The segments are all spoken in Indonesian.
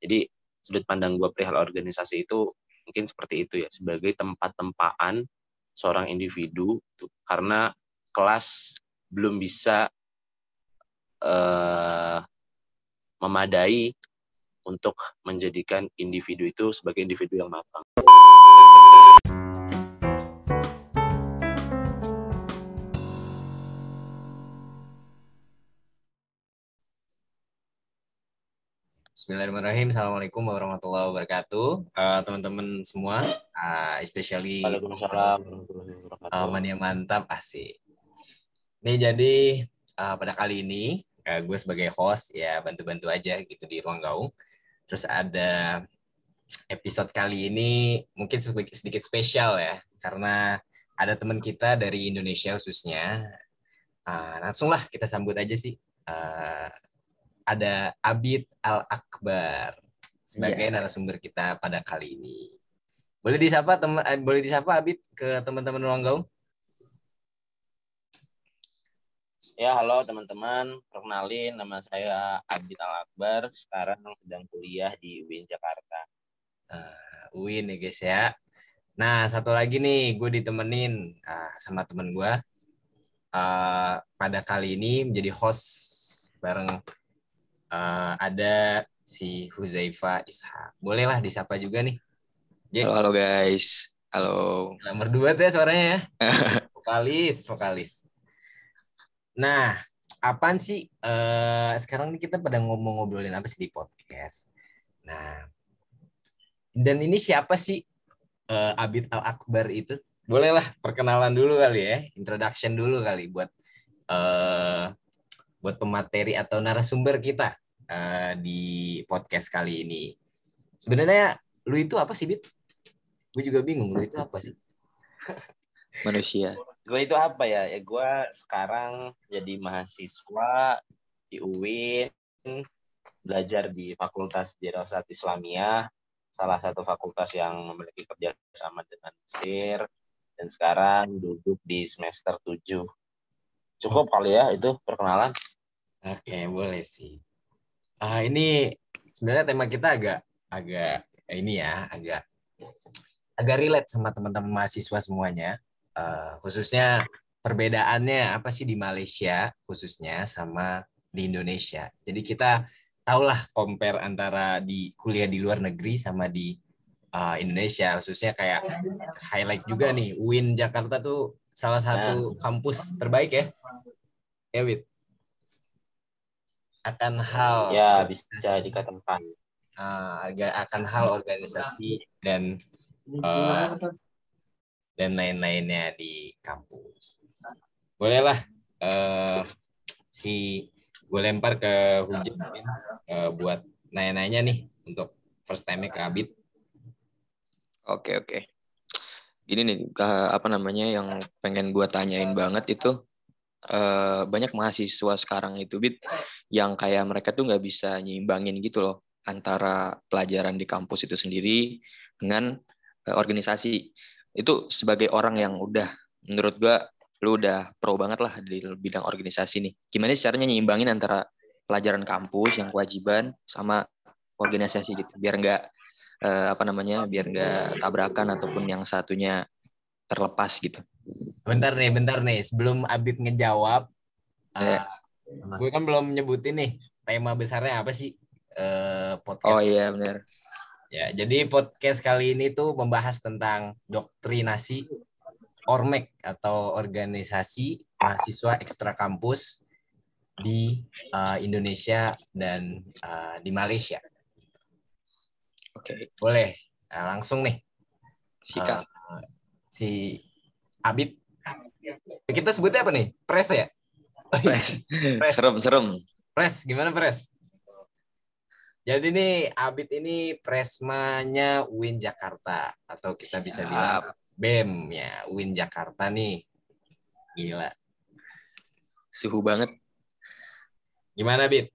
Jadi sudut pandang gue perihal organisasi itu mungkin seperti itu ya sebagai tempat tempaan seorang individu karena kelas belum bisa uh, memadai untuk menjadikan individu itu sebagai individu yang matang. Bismillahirrahmanirrahim. Assalamualaikum warahmatullahi wabarakatuh. Uh, teman-teman semua, uh, especially Waalaikumsalam uh, mania mantap asik. Nih jadi uh, pada kali ini uh, gue sebagai host ya bantu-bantu aja gitu di ruang gaung. Terus ada episode kali ini mungkin sedikit, sedikit spesial ya karena ada teman kita dari Indonesia khususnya. Uh, langsung lah kita sambut aja sih. Uh, ada Abid Al Akbar sebagai yeah. narasumber kita pada kali ini. Boleh disapa teman eh, boleh disapa Abid ke teman-teman ruang gaung? Ya, halo teman-teman. Perkenalin nama saya Abid Al Akbar. Sekarang sedang kuliah di UIN Jakarta. Uh, UIN ya guys ya. Nah, satu lagi nih, gue ditemenin uh, sama temen gue. Uh, pada kali ini menjadi host bareng uh, ada si Huzaifa Ishak. Bolehlah disapa juga nih. Jack. Halo, halo guys. Halo. Nomor dua tuh ya suaranya ya. vokalis, vokalis. Nah, apaan sih? Uh, sekarang nih kita pada ngomong ngobrolin apa sih di podcast? Nah, dan ini siapa sih uh, Abid Al Akbar itu? Bolehlah perkenalan dulu kali ya, introduction dulu kali buat uh, buat pemateri atau narasumber kita uh, di podcast kali ini. Sebenarnya lu itu apa sih, Bit? Gue juga bingung, lu itu apa sih? Manusia. gue itu apa ya? Ya gue sekarang jadi mahasiswa di UIN, belajar di Fakultas Dirasat Islamiyah, salah satu fakultas yang memiliki kerjasama dengan Mesir, dan sekarang duduk di semester 7. Cukup kali ya itu perkenalan. Oke, boleh sih. Uh, ini sebenarnya tema kita agak agak ini ya, agak agak relate sama teman-teman mahasiswa semuanya. Uh, khususnya perbedaannya apa sih di Malaysia khususnya sama di Indonesia. Jadi kita tahulah compare antara di kuliah di luar negeri sama di uh, Indonesia khususnya kayak highlight juga nih UIN Jakarta tuh salah satu nah. kampus terbaik ya. Ya, Wit akan hal ya bisa dikatakan uh, akan hal organisasi dan uh, dan lain-lainnya di kampus. Bolehlah uh, si gue lempar ke Hujan uh, buat nanya-nanya nih untuk first time ke Abid. Oke oke. Gini nih apa namanya yang pengen gue tanyain banget itu uh, banyak mahasiswa sekarang itu bit yang kayak mereka tuh nggak bisa nyimbangin gitu loh antara pelajaran di kampus itu sendiri dengan uh, organisasi. Itu sebagai orang yang udah menurut gua lu udah pro banget lah di bidang organisasi nih. Gimana sih caranya nyimbangin antara pelajaran kampus yang kewajiban sama organisasi gitu? Biar nggak uh, apa namanya biar nggak tabrakan ataupun yang satunya terlepas gitu Bentar nih, bentar nih. Sebelum Abid ngejawab, yeah. uh, gue kan belum nyebutin nih tema besarnya apa sih uh, podcast. Oh iya benar. Ya, jadi podcast kali ini tuh membahas tentang doktrinasi Ormek atau organisasi mahasiswa ekstra kampus di uh, Indonesia dan uh, di Malaysia. Oke. Okay. Boleh. Nah, langsung nih. Sikat. Uh, si Abid. Kita sebutnya apa nih? Pres ya? Pres. Pres. Serem, serem. Pres, gimana Pres? Jadi nih Abid ini presmanya Win Jakarta atau kita bisa bilang BEM ya, Win Jakarta nih. Gila. Suhu banget. Gimana Bid?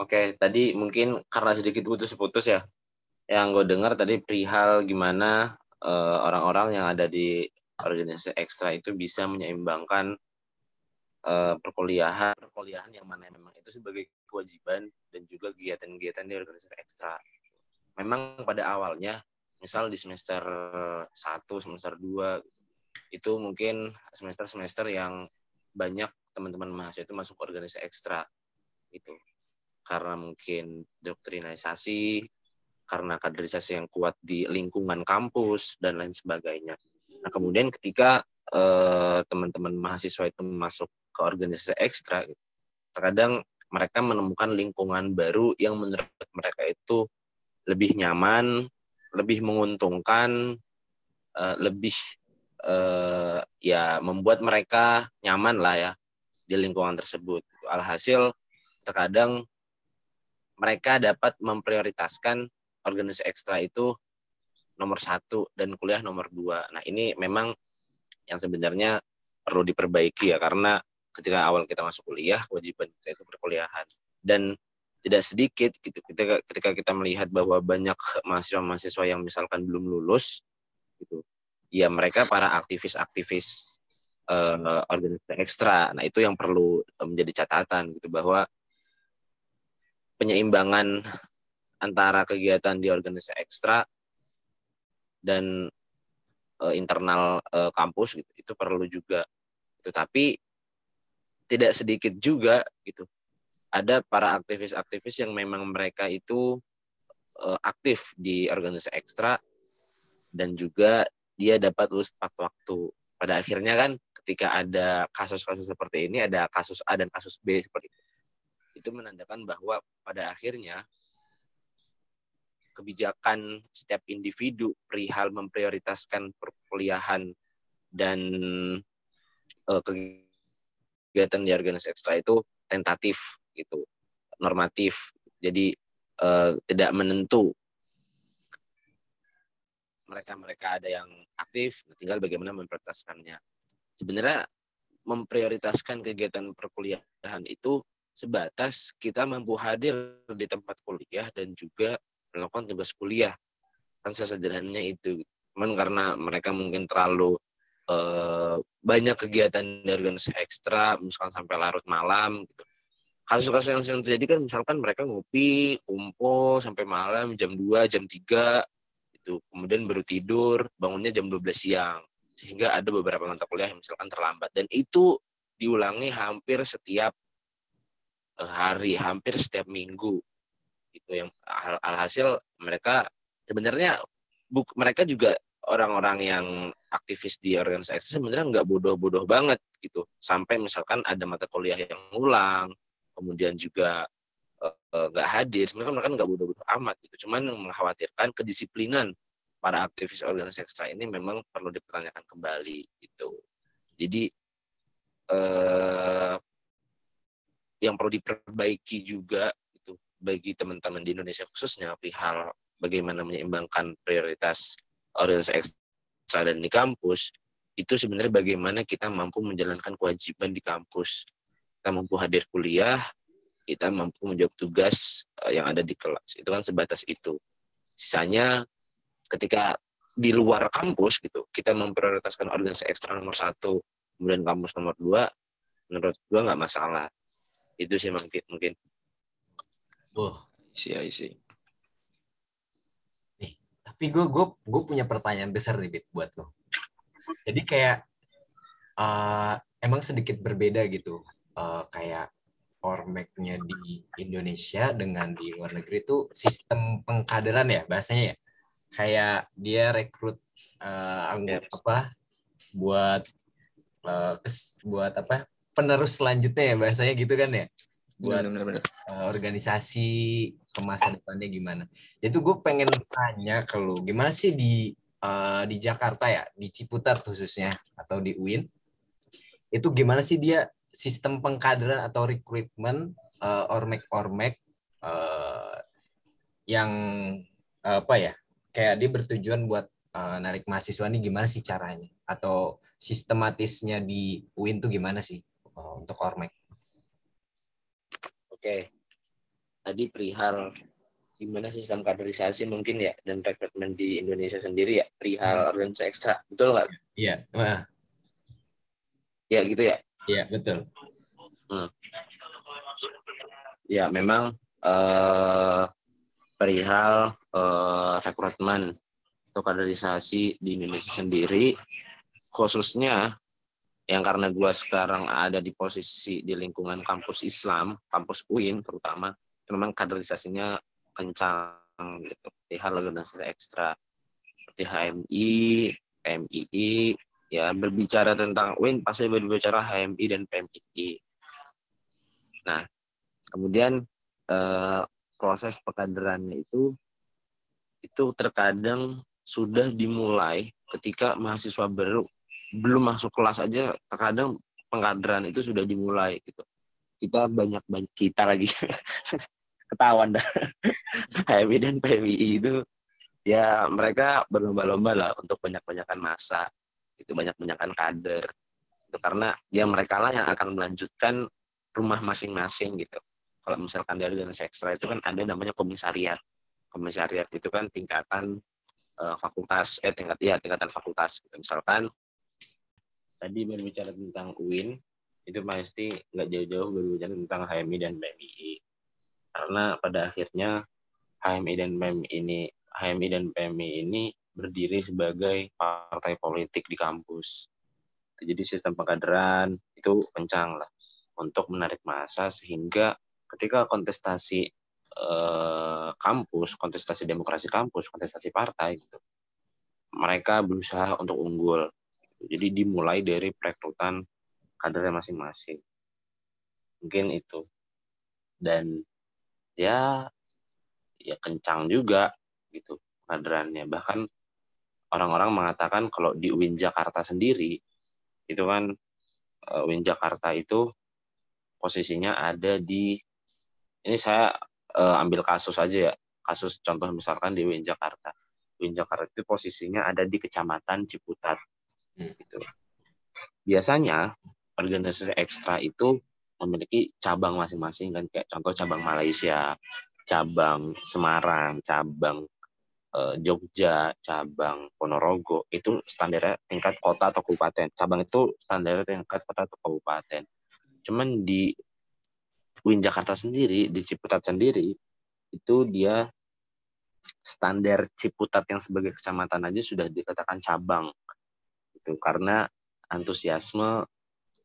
Oke, tadi mungkin karena sedikit putus-putus ya. Yang gue dengar tadi perihal gimana Eh, orang-orang uh, yang ada di organisasi ekstra itu bisa menyeimbangkan uh, perkuliahan perkuliahan yang mana memang itu sebagai kewajiban dan juga kegiatan-kegiatan di organisasi ekstra. Memang pada awalnya, misal di semester 1, semester 2, itu mungkin semester-semester yang banyak teman-teman mahasiswa itu masuk organisasi ekstra. Itu karena mungkin doktrinisasi, karena kaderisasi yang kuat di lingkungan kampus, dan lain sebagainya. Nah, kemudian ketika eh, teman-teman mahasiswa itu masuk ke organisasi ekstra, terkadang mereka menemukan lingkungan baru yang menurut mereka itu lebih nyaman, lebih menguntungkan, uh, lebih uh, ya membuat mereka nyaman lah ya di lingkungan tersebut. Alhasil terkadang mereka dapat memprioritaskan organisasi ekstra itu nomor satu dan kuliah nomor dua. Nah ini memang yang sebenarnya perlu diperbaiki ya karena ketika awal kita masuk kuliah kewajiban kita itu perkuliahan dan tidak sedikit gitu ketika ketika kita melihat bahwa banyak mahasiswa-mahasiswa yang misalkan belum lulus gitu ya mereka para aktivis-aktivis uh, organisasi ekstra nah itu yang perlu menjadi catatan gitu bahwa penyeimbangan antara kegiatan di organisasi ekstra dan uh, internal uh, kampus gitu itu perlu juga tetapi tidak sedikit juga gitu ada para aktivis-aktivis yang memang mereka itu uh, aktif di organisasi ekstra dan juga dia dapat lulus tepat waktu. Pada akhirnya kan ketika ada kasus-kasus seperti ini ada kasus A dan kasus B seperti itu. Itu menandakan bahwa pada akhirnya kebijakan setiap individu perihal memprioritaskan perkuliahan dan uh, kegiatan di organisasi ekstra itu tentatif gitu, normatif. Jadi uh, tidak menentu. Mereka-mereka ada yang aktif, tinggal bagaimana memprioritaskannya. Sebenarnya memprioritaskan kegiatan perkuliahan itu sebatas kita mampu hadir di tempat kuliah dan juga melakukan tugas kuliah. Kan sesederhananya itu. Cuman karena mereka mungkin terlalu Eh, banyak kegiatan dari organisasi ekstra, misalkan sampai larut malam. Gitu. Kasus-kasus yang sering terjadi kan misalkan mereka ngopi, kumpul sampai malam jam 2, jam 3, itu kemudian baru tidur, bangunnya jam 12 siang. Sehingga ada beberapa mata kuliah yang misalkan terlambat. Dan itu diulangi hampir setiap eh, hari, hampir setiap minggu. Itu yang alhasil mereka sebenarnya buk, mereka juga orang-orang yang aktivis di organisasi sebenarnya nggak bodoh-bodoh banget gitu. Sampai misalkan ada mata kuliah yang ngulang kemudian juga uh, nggak hadir sebenarnya mereka nggak bodoh-bodoh amat gitu. Cuman mengkhawatirkan kedisiplinan para aktivis organisasi ekstra ini memang perlu dipertanyakan kembali gitu. Jadi uh, yang perlu diperbaiki juga bagi teman-teman di Indonesia khususnya perihal bagaimana menyeimbangkan prioritas organisasi ekstra dan di kampus itu sebenarnya bagaimana kita mampu menjalankan kewajiban di kampus. Kita mampu hadir kuliah, kita mampu menjawab tugas eh, yang ada di kelas. Itu kan sebatas itu. Sisanya ketika di luar kampus gitu, kita memprioritaskan organisasi ekstra nomor satu, kemudian kampus nomor dua, menurut gua nggak masalah. Itu sih mungkin mungkin. Oh, isi isi. Tapi gue gue gue punya pertanyaan besar nih Bit buat lo. Jadi kayak uh, emang sedikit berbeda gitu uh, kayak ormeknya di Indonesia dengan di luar negeri itu sistem pengkaderan ya bahasanya ya. Kayak dia rekrut uh, anggota apa buat uh, kes, buat apa penerus selanjutnya ya bahasanya gitu kan ya buat bener, bener. Uh, organisasi ke masa depannya gimana. Jadi gue pengen tanya ke lu, gimana sih di uh, di Jakarta ya, di Ciputat khususnya atau di UIN, itu gimana sih dia sistem pengkaderan atau rekrutmen uh, ormek-ormek uh, yang uh, apa ya, kayak dia bertujuan buat uh, narik mahasiswa ini gimana sih caranya atau sistematisnya di UIN tuh gimana sih uh, untuk ormek? Oke. Tadi perihal gimana sistem kaderisasi mungkin ya dan rekrutmen di Indonesia sendiri ya perihal hmm. organisasi ekstra betul nggak? Iya. Nah. Ya gitu ya. Iya betul. Hmm. Ya memang uh, perihal uh, rekrutmen atau kaderisasi di Indonesia sendiri, khususnya yang karena gue sekarang ada di posisi di lingkungan kampus Islam, kampus UIN terutama, memang kaderisasinya kencang gitu. Perihal organisasi ekstra seperti HMI, PMII, ya berbicara tentang UIN pasti berbicara HMI dan PMII. Nah, kemudian eh, proses pekaderannya itu itu terkadang sudah dimulai ketika mahasiswa baru belum masuk kelas aja terkadang pengkaderan itu sudah dimulai gitu. Kita banyak banyak kita lagi ketahuan dah. HMI dan PMI itu ya mereka berlomba-lomba lah untuk banyak-banyakan masa itu banyak-banyakan kader. Itu karena ya mereka lah yang akan melanjutkan rumah masing-masing gitu. Kalau misalkan dari organisasi ekstra itu kan ada namanya komisariat. Komisariat itu kan tingkatan uh, fakultas eh tingkat ya tingkatan fakultas gitu. misalkan tadi berbicara tentang UIN itu pasti nggak jauh-jauh berbicara tentang HMI dan PMI karena pada akhirnya HMI dan PMI ini HMI dan PMI ini berdiri sebagai partai politik di kampus jadi sistem pengkaderan itu kencang lah untuk menarik masa sehingga ketika kontestasi eh, kampus, kontestasi demokrasi kampus, kontestasi partai gitu, mereka berusaha untuk unggul. Jadi dimulai dari perekrutan kadernya masing-masing. Mungkin itu. Dan ya ya kencang juga gitu kaderannya. Bahkan orang-orang mengatakan kalau di UIN Jakarta sendiri itu kan uh, UIN Jakarta itu posisinya ada di ini saya uh, ambil kasus aja ya kasus contoh misalkan di UIN Jakarta UIN Jakarta itu posisinya ada di kecamatan Ciputat. Gitu. Biasanya organisasi ekstra itu memiliki cabang masing-masing kan kayak contoh cabang Malaysia cabang Semarang cabang uh, Jogja cabang Ponorogo itu standarnya tingkat kota atau kabupaten. Cabang itu standarnya tingkat kota atau kabupaten. Cuman di UIN Jakarta sendiri di Ciputat sendiri itu dia standar Ciputat yang sebagai kecamatan aja sudah dikatakan cabang itu karena antusiasme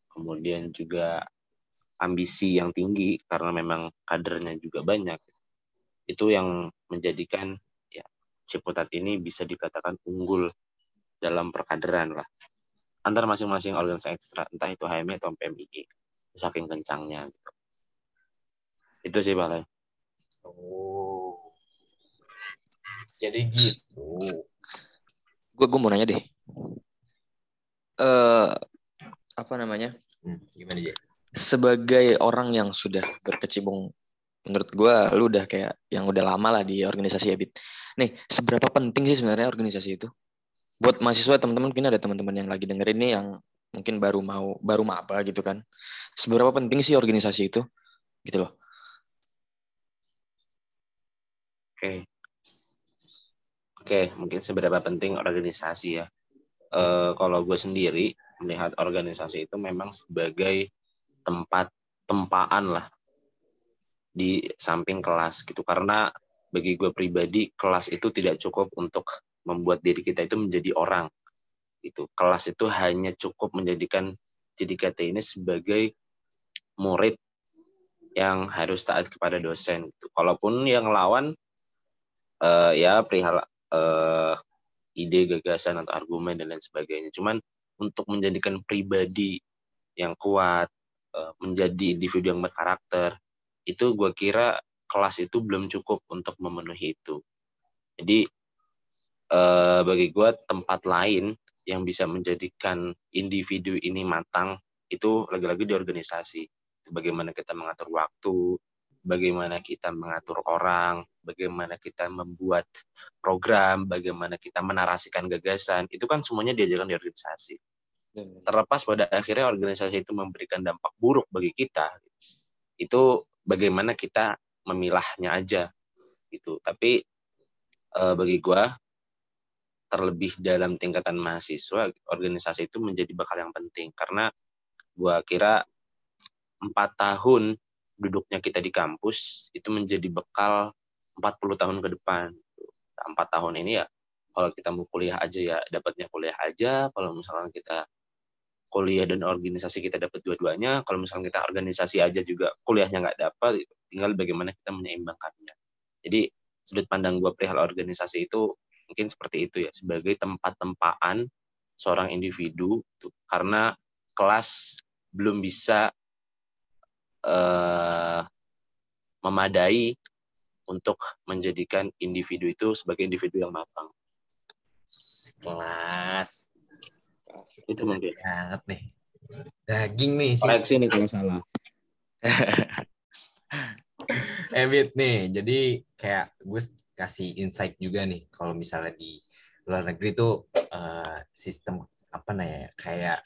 kemudian juga ambisi yang tinggi karena memang kadernya juga banyak itu yang menjadikan ya Ciputat ini bisa dikatakan unggul dalam perkaderan lah antar masing-masing organisasi ekstra entah itu HMI atau PMI saking kencangnya gitu. Itu sih Pak. Oh. Jadi gitu. Gue gue mau nanya deh. Uh, apa namanya? Hmm, gimana aja? Sebagai orang yang sudah berkecimpung menurut gue lu udah kayak yang udah lama lah di organisasi Abit. Nih, seberapa penting sih sebenarnya organisasi itu? Buat mahasiswa teman-teman mungkin ada teman-teman yang lagi dengerin nih yang mungkin baru mau baru maba gitu kan. Seberapa penting sih organisasi itu? Gitu loh. Oke. Oke, mungkin seberapa penting organisasi ya. E, kalau gue sendiri melihat organisasi itu memang sebagai tempat tempaan lah di samping kelas gitu karena bagi gue pribadi kelas itu tidak cukup untuk membuat diri kita itu menjadi orang itu kelas itu hanya cukup menjadikan diri kita ini sebagai murid yang harus taat kepada dosen gitu. Kalaupun yang lawan uh, ya perihal uh, ide gagasan atau argumen dan lain sebagainya. Cuman untuk menjadikan pribadi yang kuat uh, menjadi individu yang berkarakter itu gue kira kelas itu belum cukup untuk memenuhi itu. Jadi uh, bagi gue tempat lain yang bisa menjadikan individu ini matang itu lagi-lagi di organisasi. Bagaimana kita mengatur waktu bagaimana kita mengatur orang, bagaimana kita membuat program, bagaimana kita menarasikan gagasan, itu kan semuanya diajarkan di organisasi. Terlepas pada akhirnya organisasi itu memberikan dampak buruk bagi kita, itu bagaimana kita memilahnya aja, gitu. Tapi e, bagi gue, terlebih dalam tingkatan mahasiswa, organisasi itu menjadi bakal yang penting karena gue kira empat tahun duduknya kita di kampus itu menjadi bekal 40 tahun ke depan. Empat tahun ini ya kalau kita mau kuliah aja ya dapatnya kuliah aja. Kalau misalnya kita kuliah dan organisasi kita dapat dua-duanya. Kalau misalnya kita organisasi aja juga kuliahnya nggak dapat, tinggal bagaimana kita menyeimbangkannya. Jadi sudut pandang gue perihal organisasi itu mungkin seperti itu ya sebagai tempat tempaan seorang individu tuh, karena kelas belum bisa uh, memadai untuk menjadikan individu itu sebagai individu yang matang. Kelas. Itu mungkin. Banget nih. Daging nih sih. Koreksi nih kalau salah. Ebit nih, jadi kayak gue kasih insight juga nih kalau misalnya di luar negeri tuh uh, sistem apa namanya kayak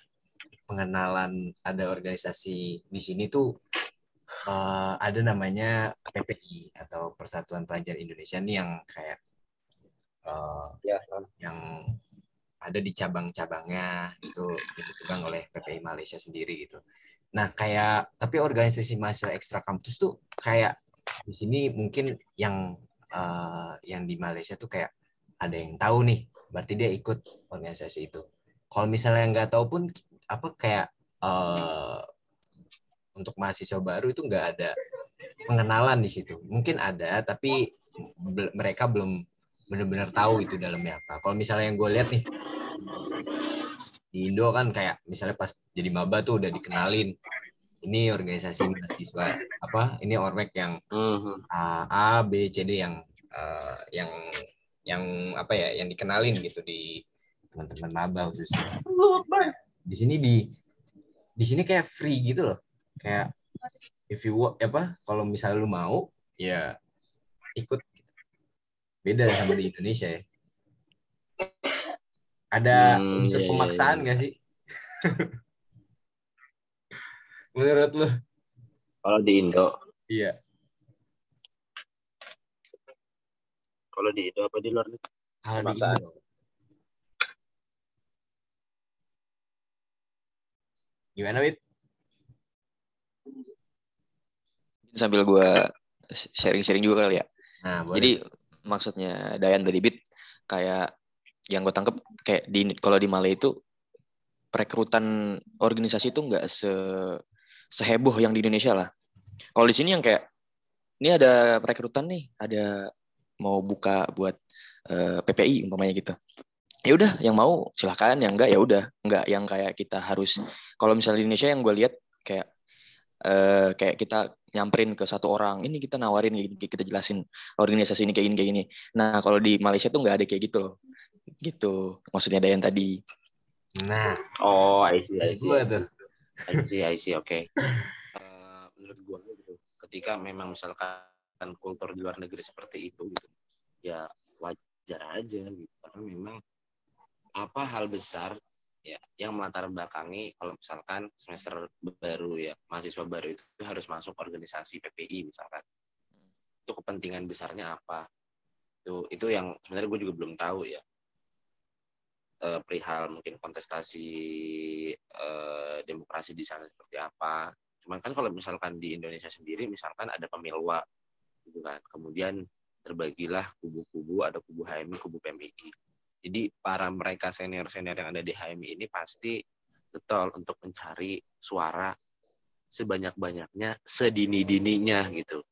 pengenalan ada organisasi di sini tuh uh, ada namanya PPI atau Persatuan Pelajar Indonesia nih yang kayak uh, ya. yang ada di cabang-cabangnya itu dipegang oleh PPI Malaysia sendiri gitu. Nah kayak tapi organisasi mahasiswa ekstra kampus tuh kayak di sini mungkin yang uh, yang di Malaysia tuh kayak ada yang tahu nih, berarti dia ikut organisasi itu. Kalau misalnya nggak tahu pun apa kayak uh, untuk mahasiswa baru itu nggak ada pengenalan di situ. Mungkin ada, tapi mereka belum benar-benar tahu itu dalamnya apa. Kalau misalnya yang gue lihat nih di Indo kan kayak misalnya pas jadi maba tuh udah dikenalin ini organisasi mahasiswa apa ini ormek yang mhm. A, A B C D yang uh, yang yang apa ya yang dikenalin gitu di teman-teman maba khususnya di sini di di sini kayak free gitu loh kayak if you work apa kalau misalnya lu mau ya ikut gitu. beda sama di Indonesia ya. Ada hmm, unsur iya, iya, pemaksaan iya. nggak sih? Menurut lu? Kalau di Indo. Iya. Kalau di Indo apa di luar negeri? Kalau di Indo. Gimana Wit sambil gue sharing-sharing juga kali ya. Nah, boleh. Jadi maksudnya Dayan dari Bit kayak yang gue tangkep kayak di kalau di Malay itu perekrutan organisasi itu nggak se seheboh yang di Indonesia lah. Kalau di sini yang kayak ini ada perekrutan nih, ada mau buka buat uh, eh, PPI umpamanya gitu. Ya udah, yang mau silahkan, yang enggak ya udah, enggak yang kayak kita harus. Kalau misalnya di Indonesia yang gue lihat kayak uh, kayak kita nyamperin ke satu orang ini kita nawarin kita jelasin organisasi ini kayak gini kayak gini. Nah kalau di Malaysia tuh nggak ada kayak gitu loh. Gitu maksudnya ada yang tadi. Nah. Oh I see I see. Tuh. I see I see oke okay. uh, menurut gua gitu ketika memang misalkan kultur di luar negeri seperti itu gitu ya wajar aja gitu. Karena memang apa hal besar ya yang melatar belakangi kalau misalkan semester baru ya mahasiswa baru itu harus masuk organisasi PPI misalkan. Itu kepentingan besarnya apa? Itu itu yang sebenarnya gue juga belum tahu ya. E, perihal mungkin kontestasi e, demokrasi di sana seperti apa. Cuman kan kalau misalkan di Indonesia sendiri misalkan ada pemilwa gitu kan. Kemudian terbagilah kubu-kubu ada kubu HMI kubu PMI jadi para mereka senior-senior yang ada di HMI ini pasti betul untuk mencari suara sebanyak-banyaknya sedini-dininya gitu.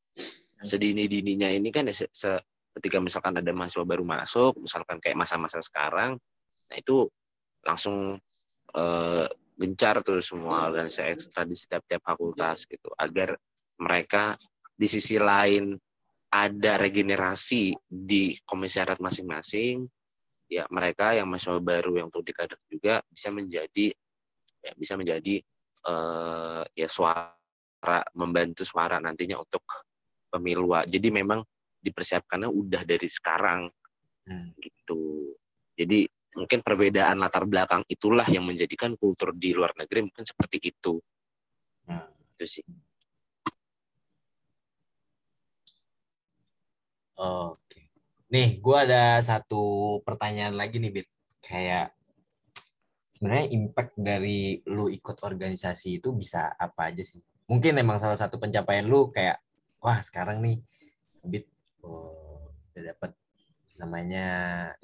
Sedini-dininya ini kan ya se, se ketika misalkan ada mahasiswa baru masuk, misalkan kayak masa-masa sekarang, nah itu langsung eh, gencar tuh semua organisasi ekstra di setiap tiap fakultas gitu agar mereka di sisi lain ada regenerasi di komisariat masing-masing ya mereka yang mahasiswa baru yang untuk dikader juga bisa menjadi ya bisa menjadi uh, ya suara membantu suara nantinya untuk pemilu. Jadi memang dipersiapkannya udah dari sekarang. Hmm. gitu. Jadi mungkin perbedaan latar belakang itulah yang menjadikan kultur di luar negeri mungkin seperti itu. Hmm. itu sih. Oke Nih, gue ada satu pertanyaan lagi nih, Bit. Kayak sebenarnya impact dari lu ikut organisasi itu bisa apa aja sih? Mungkin emang salah satu pencapaian lu kayak, wah sekarang nih, Bit, oh, dapat namanya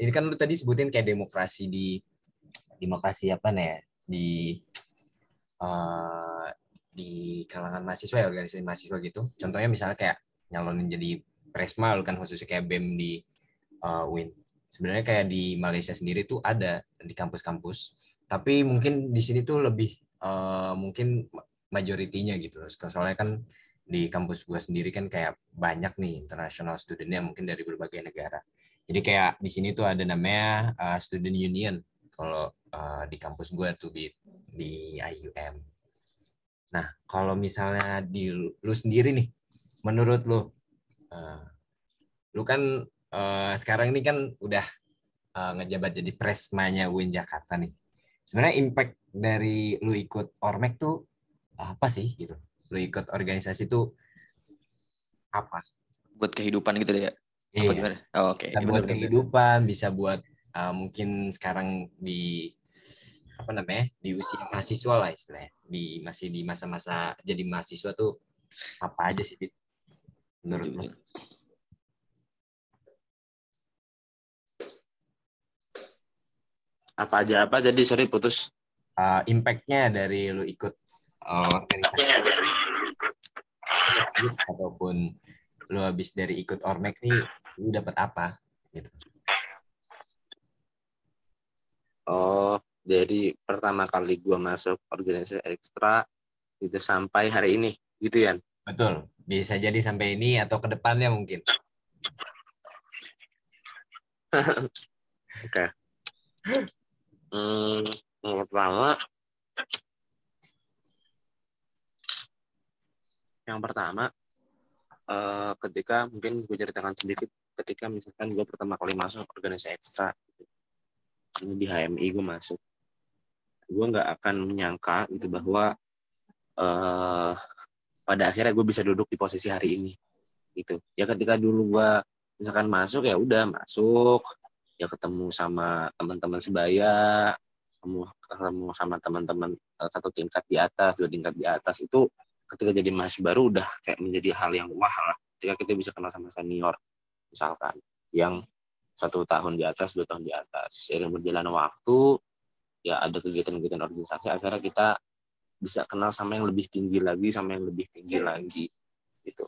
ini kan lu tadi sebutin kayak demokrasi di demokrasi apa nih ya di uh, di kalangan mahasiswa ya organisasi mahasiswa gitu contohnya misalnya kayak nyalonin jadi presma kan khususnya kayak bem di uh, Win. Sebenarnya kayak di Malaysia sendiri tuh ada di kampus-kampus. Tapi mungkin di sini tuh lebih uh, mungkin majoritinya gitu. Soalnya kan di kampus gue sendiri kan kayak banyak nih international studentnya mungkin dari berbagai negara. Jadi kayak di sini tuh ada namanya uh, student union kalau uh, di kampus gue tuh di di IUM. Nah kalau misalnya di lu sendiri nih, menurut lu, uh, lu kan uh, sekarang ini kan udah uh, ngejabat jadi presmanya UIN Jakarta nih. Sebenarnya impact dari lu ikut Ormek tuh apa sih gitu? Lu ikut organisasi tuh apa? Buat kehidupan gitu deh ya? Iya. Oh, Oke. Okay. Bisa buat kehidupan, bisa buat uh, mungkin sekarang di apa namanya di usia mahasiswa lah istilahnya di masih di masa-masa jadi mahasiswa tuh apa aja sih menurut apa aja apa? Jadi sorry putus. Uh, impactnya dari lu ikut. Uh, organisasi. Ataupun lu habis dari ikut ormek nih lu dapat apa gitu? Oh jadi pertama kali gua masuk organisasi ekstra itu sampai hari ini gitu ya betul. Bisa jadi sampai ini atau ke depannya mungkin. Oke. okay. Hmm, yang pertama. Yang pertama uh, ketika mungkin gue ceritakan sedikit ketika misalkan gue pertama kali masuk organisasi ekstra ini di HMI gue masuk gue nggak akan menyangka gitu bahwa uh, pada akhirnya gue bisa duduk di posisi hari ini gitu. Ya ketika dulu gue misalkan masuk ya udah masuk ya ketemu sama teman-teman sebaya ketemu ketemu sama teman-teman eh, satu tingkat di atas dua tingkat di atas. Itu ketika jadi mahasiswa baru udah kayak menjadi hal yang wah lah ketika kita bisa kenal sama senior misalkan yang satu tahun di atas dua tahun di atas. Seiring berjalan waktu ya ada kegiatan-kegiatan organisasi akhirnya kita bisa kenal sama yang lebih tinggi lagi sama yang lebih tinggi lagi gitu.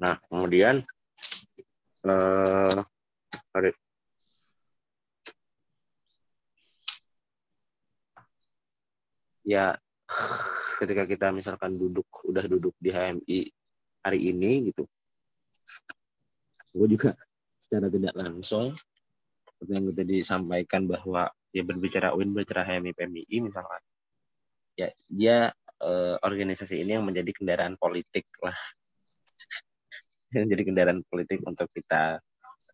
Nah kemudian eh, ya ketika kita misalkan duduk udah duduk di HMI hari ini gitu. Gue juga secara tidak langsung seperti yang tadi disampaikan bahwa ya berbicara UIN berbicara HMI PMI misalkan. Ya dia eh, organisasi ini yang menjadi kendaraan politik lah jadi kendaraan politik untuk kita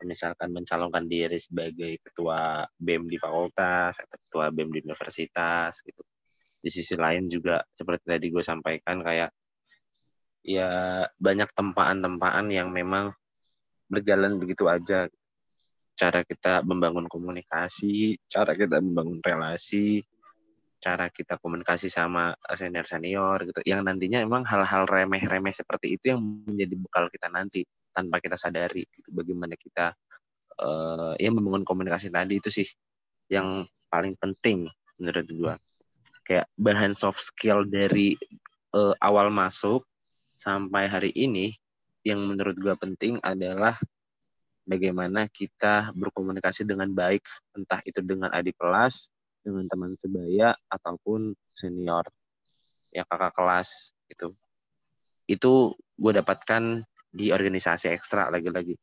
misalkan mencalonkan diri sebagai ketua BEM di fakultas atau ketua BEM di universitas gitu. Di sisi lain juga seperti tadi gue sampaikan kayak ya banyak tempaan-tempaan yang memang berjalan begitu aja. Cara kita membangun komunikasi cara kita membangun relasi cara kita komunikasi sama senior senior gitu yang nantinya emang hal-hal remeh-remeh seperti itu yang menjadi bekal kita nanti tanpa kita sadari gitu. bagaimana kita uh, ya membangun komunikasi tadi itu sih yang paling penting menurut gue kayak bahan soft skill dari uh, awal masuk sampai hari ini yang menurut gue penting adalah bagaimana kita berkomunikasi dengan baik entah itu dengan adik kelas dengan teman sebaya ataupun senior ya kakak kelas gitu. Itu gue dapatkan di organisasi ekstra lagi-lagi.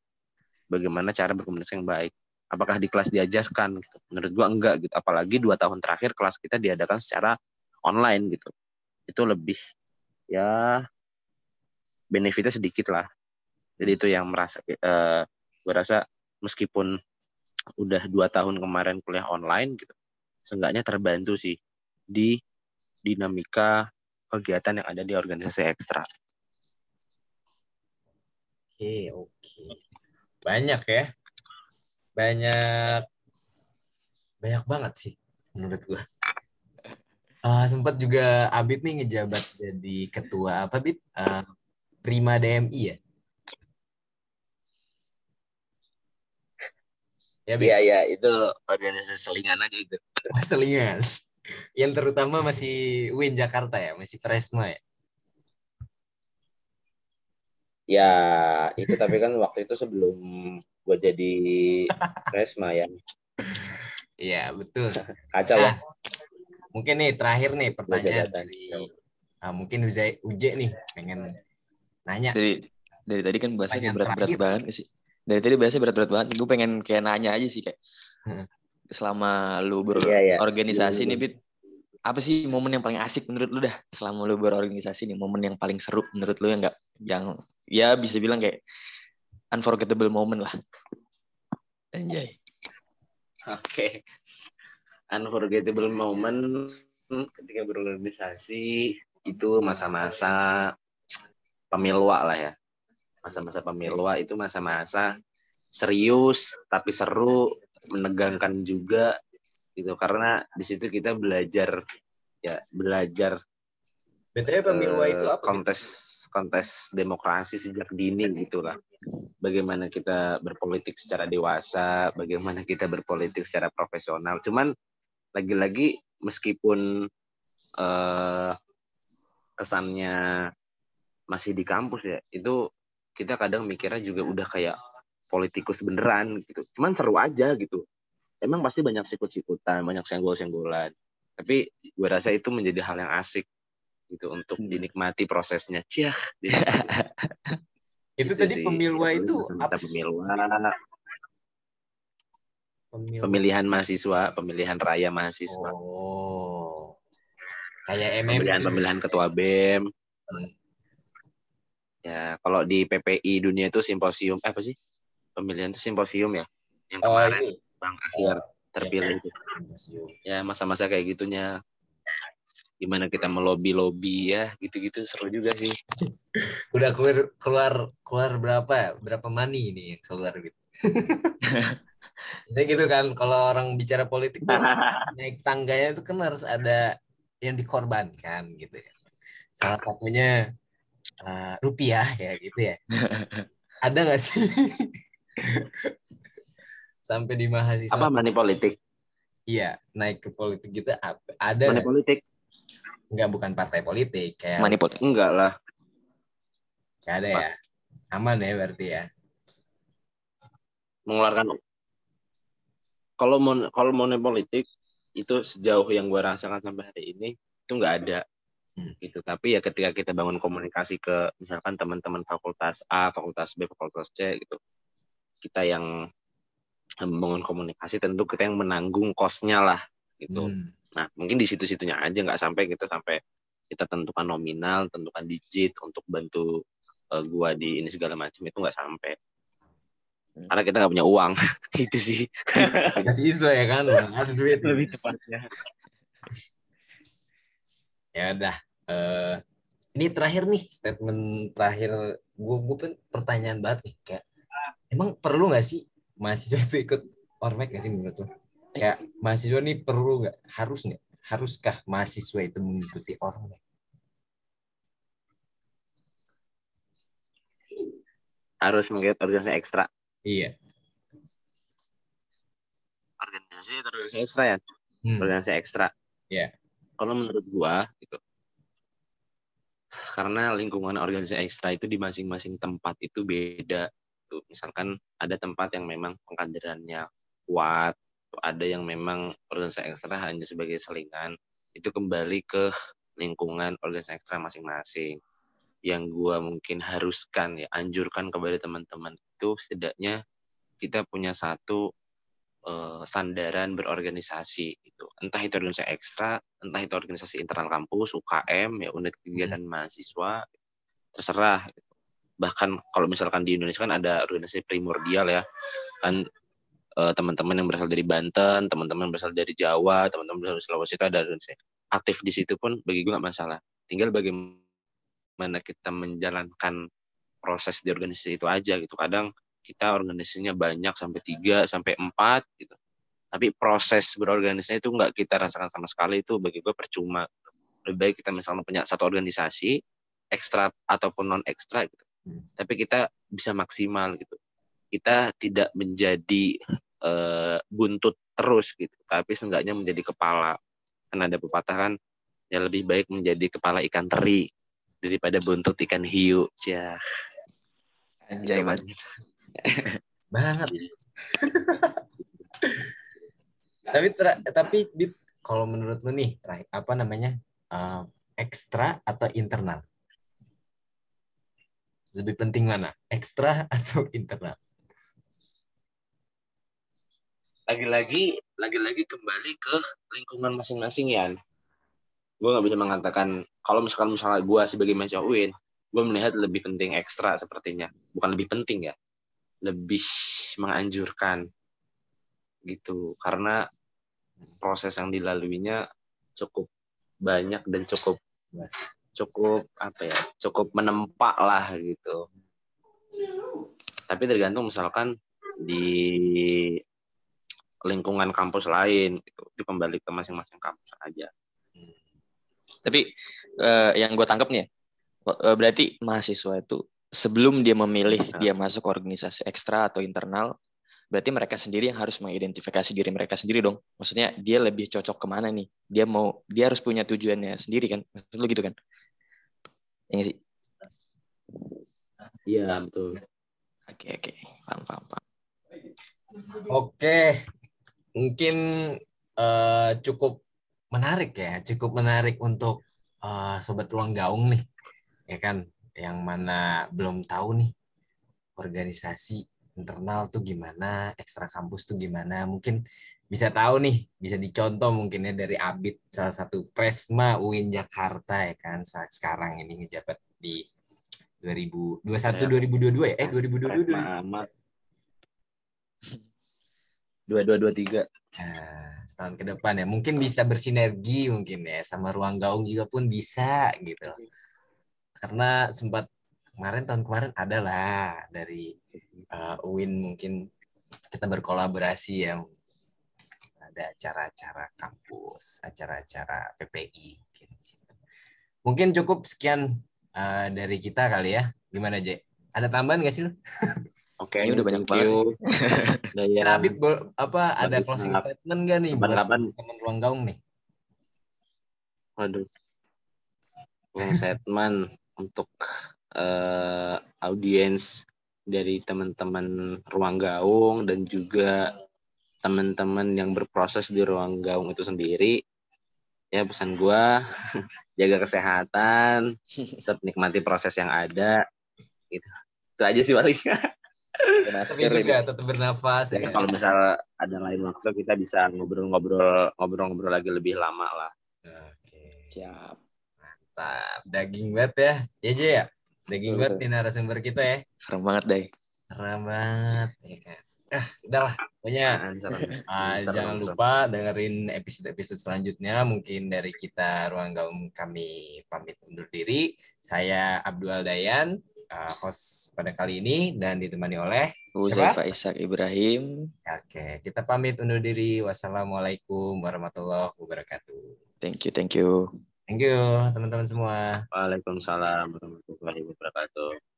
Bagaimana cara berkomunikasi yang baik. Apakah di kelas diajarkan? Gitu. menurut gua enggak gitu. Apalagi dua tahun terakhir kelas kita diadakan secara online gitu. Itu lebih ya benefitnya sedikit lah. Jadi itu yang merasa uh, gua rasa meskipun udah dua tahun kemarin kuliah online gitu seenggaknya terbantu sih di dinamika kegiatan yang ada di organisasi ekstra. Oke, oke. Banyak ya banyak banyak banget sih menurut gua. Uh, sempat juga Abid nih ngejabat jadi ketua apa Bid? Uh, Prima DMI ya? Ya. Iya iya itu organisasi selingan aja itu. Selingan. Yang terutama masih Win Jakarta ya, masih Presma ya. Ya itu tapi kan waktu itu sebelum gue jadi Presma ya. Iya, betul. Kacau ya. Nah, mungkin nih terakhir nih pertanyaan dari ah, mungkin Uje, Uje nih pengen nanya. Dari dari tadi kan bahasanya berat-berat banget sih. Dari tadi bahasanya berat-berat banget. Gue pengen kayak nanya aja sih kayak. Hmm. Selama lu Iya, iya. berorganisasi Iya, nih, Bit. Apa sih momen yang paling asik menurut lu dah? Selama lu berorganisasi nih, momen yang paling seru menurut lu yang enggak yang ya bisa bilang kayak unforgettable moment lah. Anjay. Oke. Unforgettable moment ketika berorganisasi itu masa-masa pemilwa lah ya. Masa-masa pemilwa itu masa-masa serius tapi seru, menegangkan juga gitu karena di situ kita belajar ya belajar BTW pemilwa eh, itu apa? Bit? kontes kontes demokrasi sejak dini gitu lah. Bagaimana kita berpolitik secara dewasa, bagaimana kita berpolitik secara profesional. Cuman lagi-lagi meskipun eh, kesannya masih di kampus ya, itu kita kadang mikirnya juga udah kayak politikus beneran gitu. Cuman seru aja gitu. Emang pasti banyak sikut-sikutan, banyak senggol-senggolan. Tapi gue rasa itu menjadi hal yang asik gitu untuk Hmm. dinikmati prosesnya. Ciah. Itu Gitu tadi sih. pemilwa itu apa? Pemilwa, Pemilwa. pemilihan mahasiswa, pemilihan raya mahasiswa, Oh. Kayak MM pemilihan pemilihan ketua BEM. Ya, kalau di PPI dunia itu simposium eh, apa sih? Pemilihan itu simposium ya. Yang Oh, kemarin ini. Bang Akhir terpilih itu. Simposium. Ya, masa-masa kayak gitunya gimana kita melobi-lobi ya, gitu-gitu seru juga sih. Udah keluar keluar keluar berapa ya? Berapa money ini yang keluar gitu. Jadi gitu kan kalau orang bicara politik tuh naik tangganya itu kan harus ada yang dikorbankan gitu ya. Salah satunya eh, rupiah ya gitu ya. Ada nggak sih? Sampai di mahasiswa Apa money politik? iya naik ke politik gitu ada Money politik? nggak bukan partai politik kayak Manipul. Enggak lah. nggak ada ya aman ya berarti ya mengeluarkan kalau mon kalau money politik itu sejauh yang gue rasakan sampai hari ini itu nggak ada Hmm. gitu. Tapi ya ketika kita bangun komunikasi ke misalkan teman-teman fakultas A fakultas B fakultas C gitu. Kita yang membangun komunikasi tentu kita yang menanggung kosnya lah gitu. Hmm. nah mungkin di situ-situnya aja nggak sampai kita sampai kita tentukan nominal tentukan digit untuk bantu eh, gua di ini segala macam itu nggak sampai. Hmm. karena kita nggak punya uang. Itu sih. Masih isu ya kan ada duit. Lebih tepatnya ya udah Eh, ini terakhir nih statement terakhir gue gue pun pertanyaan banget nih kayak emang perlu nggak sih mahasiswa itu ikut ormek nggak sih menurut lo? Kayak mahasiswa nih perlu nggak harus nggak haruskah mahasiswa itu mengikuti ormek harus mengikuti organisasi ekstra. Iya. Organisasi organisasi ekstra ya? Hmm. organisasi ekstra. Iya. Kalau menurut gua gitu. Karena lingkungan organisasi ekstra itu di masing-masing tempat itu beda tuh misalkan ada tempat yang memang pengkaderannya kuat ada yang memang organisasi ekstra hanya sebagai selingan itu kembali ke lingkungan organisasi ekstra masing-masing. Yang gua mungkin haruskan ya anjurkan kepada teman-teman itu setidaknya kita punya satu eh, sandaran berorganisasi itu entah itu organisasi ekstra entah itu organisasi internal kampus UKM ya unit kegiatan mahasiswa terserah gitu. bahkan kalau misalkan di Indonesia kan ada organisasi primordial ya. Kan eh, teman-teman yang berasal dari Banten teman-teman yang berasal dari Jawa teman-teman berasal dari Sulawesi itu ada organisasi. Aktif di situ pun bagi gue nggak masalah. Tinggal bagaimana kita menjalankan proses di organisasi itu aja gitu. Kadang kita organisasinya banyak sampai tiga sampai empat gitu. Tapi proses berorganisasi itu nggak kita rasakan sama sekali itu bagi gue percuma. Lebih baik kita misalnya punya satu organisasi ekstra ataupun non ekstra gitu. Tapi kita bisa maksimal gitu. Kita tidak menjadi uh, buntut terus gitu. Tapi seenggaknya menjadi kepala. Kan ada pepatah kan ya lebih baik menjadi kepala ikan teri daripada buntut ikan hiu. Ya anjay banget. Banget. Tapi tapi Dit, kalau menurut lu nih apa namanya eh, ekstra atau internal? Lebih penting mana ekstra atau internal? Lagi-lagi lagi-lagi kembali ke lingkungan masing-masing ya gue nggak bisa mengatakan kalau misalkan misalnya gue sebagai mahasiswa UIN gue melihat lebih penting ekstra sepertinya. Bukan lebih penting ya. Lebih menganjurkan gitu. Karena proses yang dilaluinya cukup banyak dan cukup cukup apa ya cukup menempa lah gitu. Tapi tergantung misalkan di lingkungan kampus lain gitu. itu kembali ke masing-masing kampus aja. Tapi eh, yang gue tangkap nih ya, berarti mahasiswa itu sebelum dia memilih Ya. dia masuk organisasi ekstra atau internal, berarti mereka sendiri yang harus mengidentifikasi diri mereka sendiri dong. Maksudnya dia lebih cocok ke mana nih? Dia mau dia harus punya tujuannya sendiri kan? Maksud lu gitu kan? Ya nggak sih? iya betul Oke oke, paham paham paham. Oke, mungkin eh, cukup menarik ya, cukup menarik untuk eh, sobat ruang gaung nih, ya kan? Yang mana belum tahu nih organisasi internal tuh gimana, ekstra kampus tuh gimana, mungkin bisa tahu nih, bisa dicontoh mungkin ya dari Abid, salah satu Presma UIN Jakarta ya kan, saat sekarang ini ngejabat di 2021 2022 ya, eh 2022 Presma amat dua dua dua tiga. Nah, setahun ke depan ya. Mungkin bisa bersinergi mungkin ya sama ruang gaung juga pun bisa gitu karena sempat kemarin tahun kemarin ada lah dari uh, UIN mungkin kita berkolaborasi ya ada acara-acara kampus acara-acara PPI mungkin mungkin cukup sekian uh, dari kita kali ya. Gimana J? Ada tambahan nggak sih lu? oke Ini udah banyak ya. Abid bo- apa ada closing statement nggak nih buat teman ruang gaung nih? waduh. Bung Setman untuk eh, audiens dari teman-teman ruang gaung dan juga teman-teman yang berproses di ruang gaung itu sendiri ya pesan gua jaga kesehatan tetap nikmati proses yang ada gitu itu aja sih paling Pakai Tapi Masker juga ya. tetap bernafas ya. Kalau misal ada lain waktu kita bisa ngobrol-ngobrol ngobrol-ngobrol lagi lebih lama lah Oke. Siap. Mantap. Daging banget ya. Ya J ya. Daging banget nih narasumber kita ya. Serem banget deh. Keren banget. Ya kan? Ah, udahlah. Pokoknya serem. ah, Serem, jangan serem. lupa dengerin episode-episode selanjutnya. Mungkin dari kita Ruang Gaung kami pamit undur diri. Saya Abdul Dayan, ah, host pada kali ini dan ditemani oleh? Huzaifa Ishak Ibrahim. Oke, kita pamit undur diri. Wassalamualaikum warahmatullahi wabarakatuh. Thank you, thank you. Thank you teman-teman semua. Waalaikumsalam warahmatullahi wabarakatuh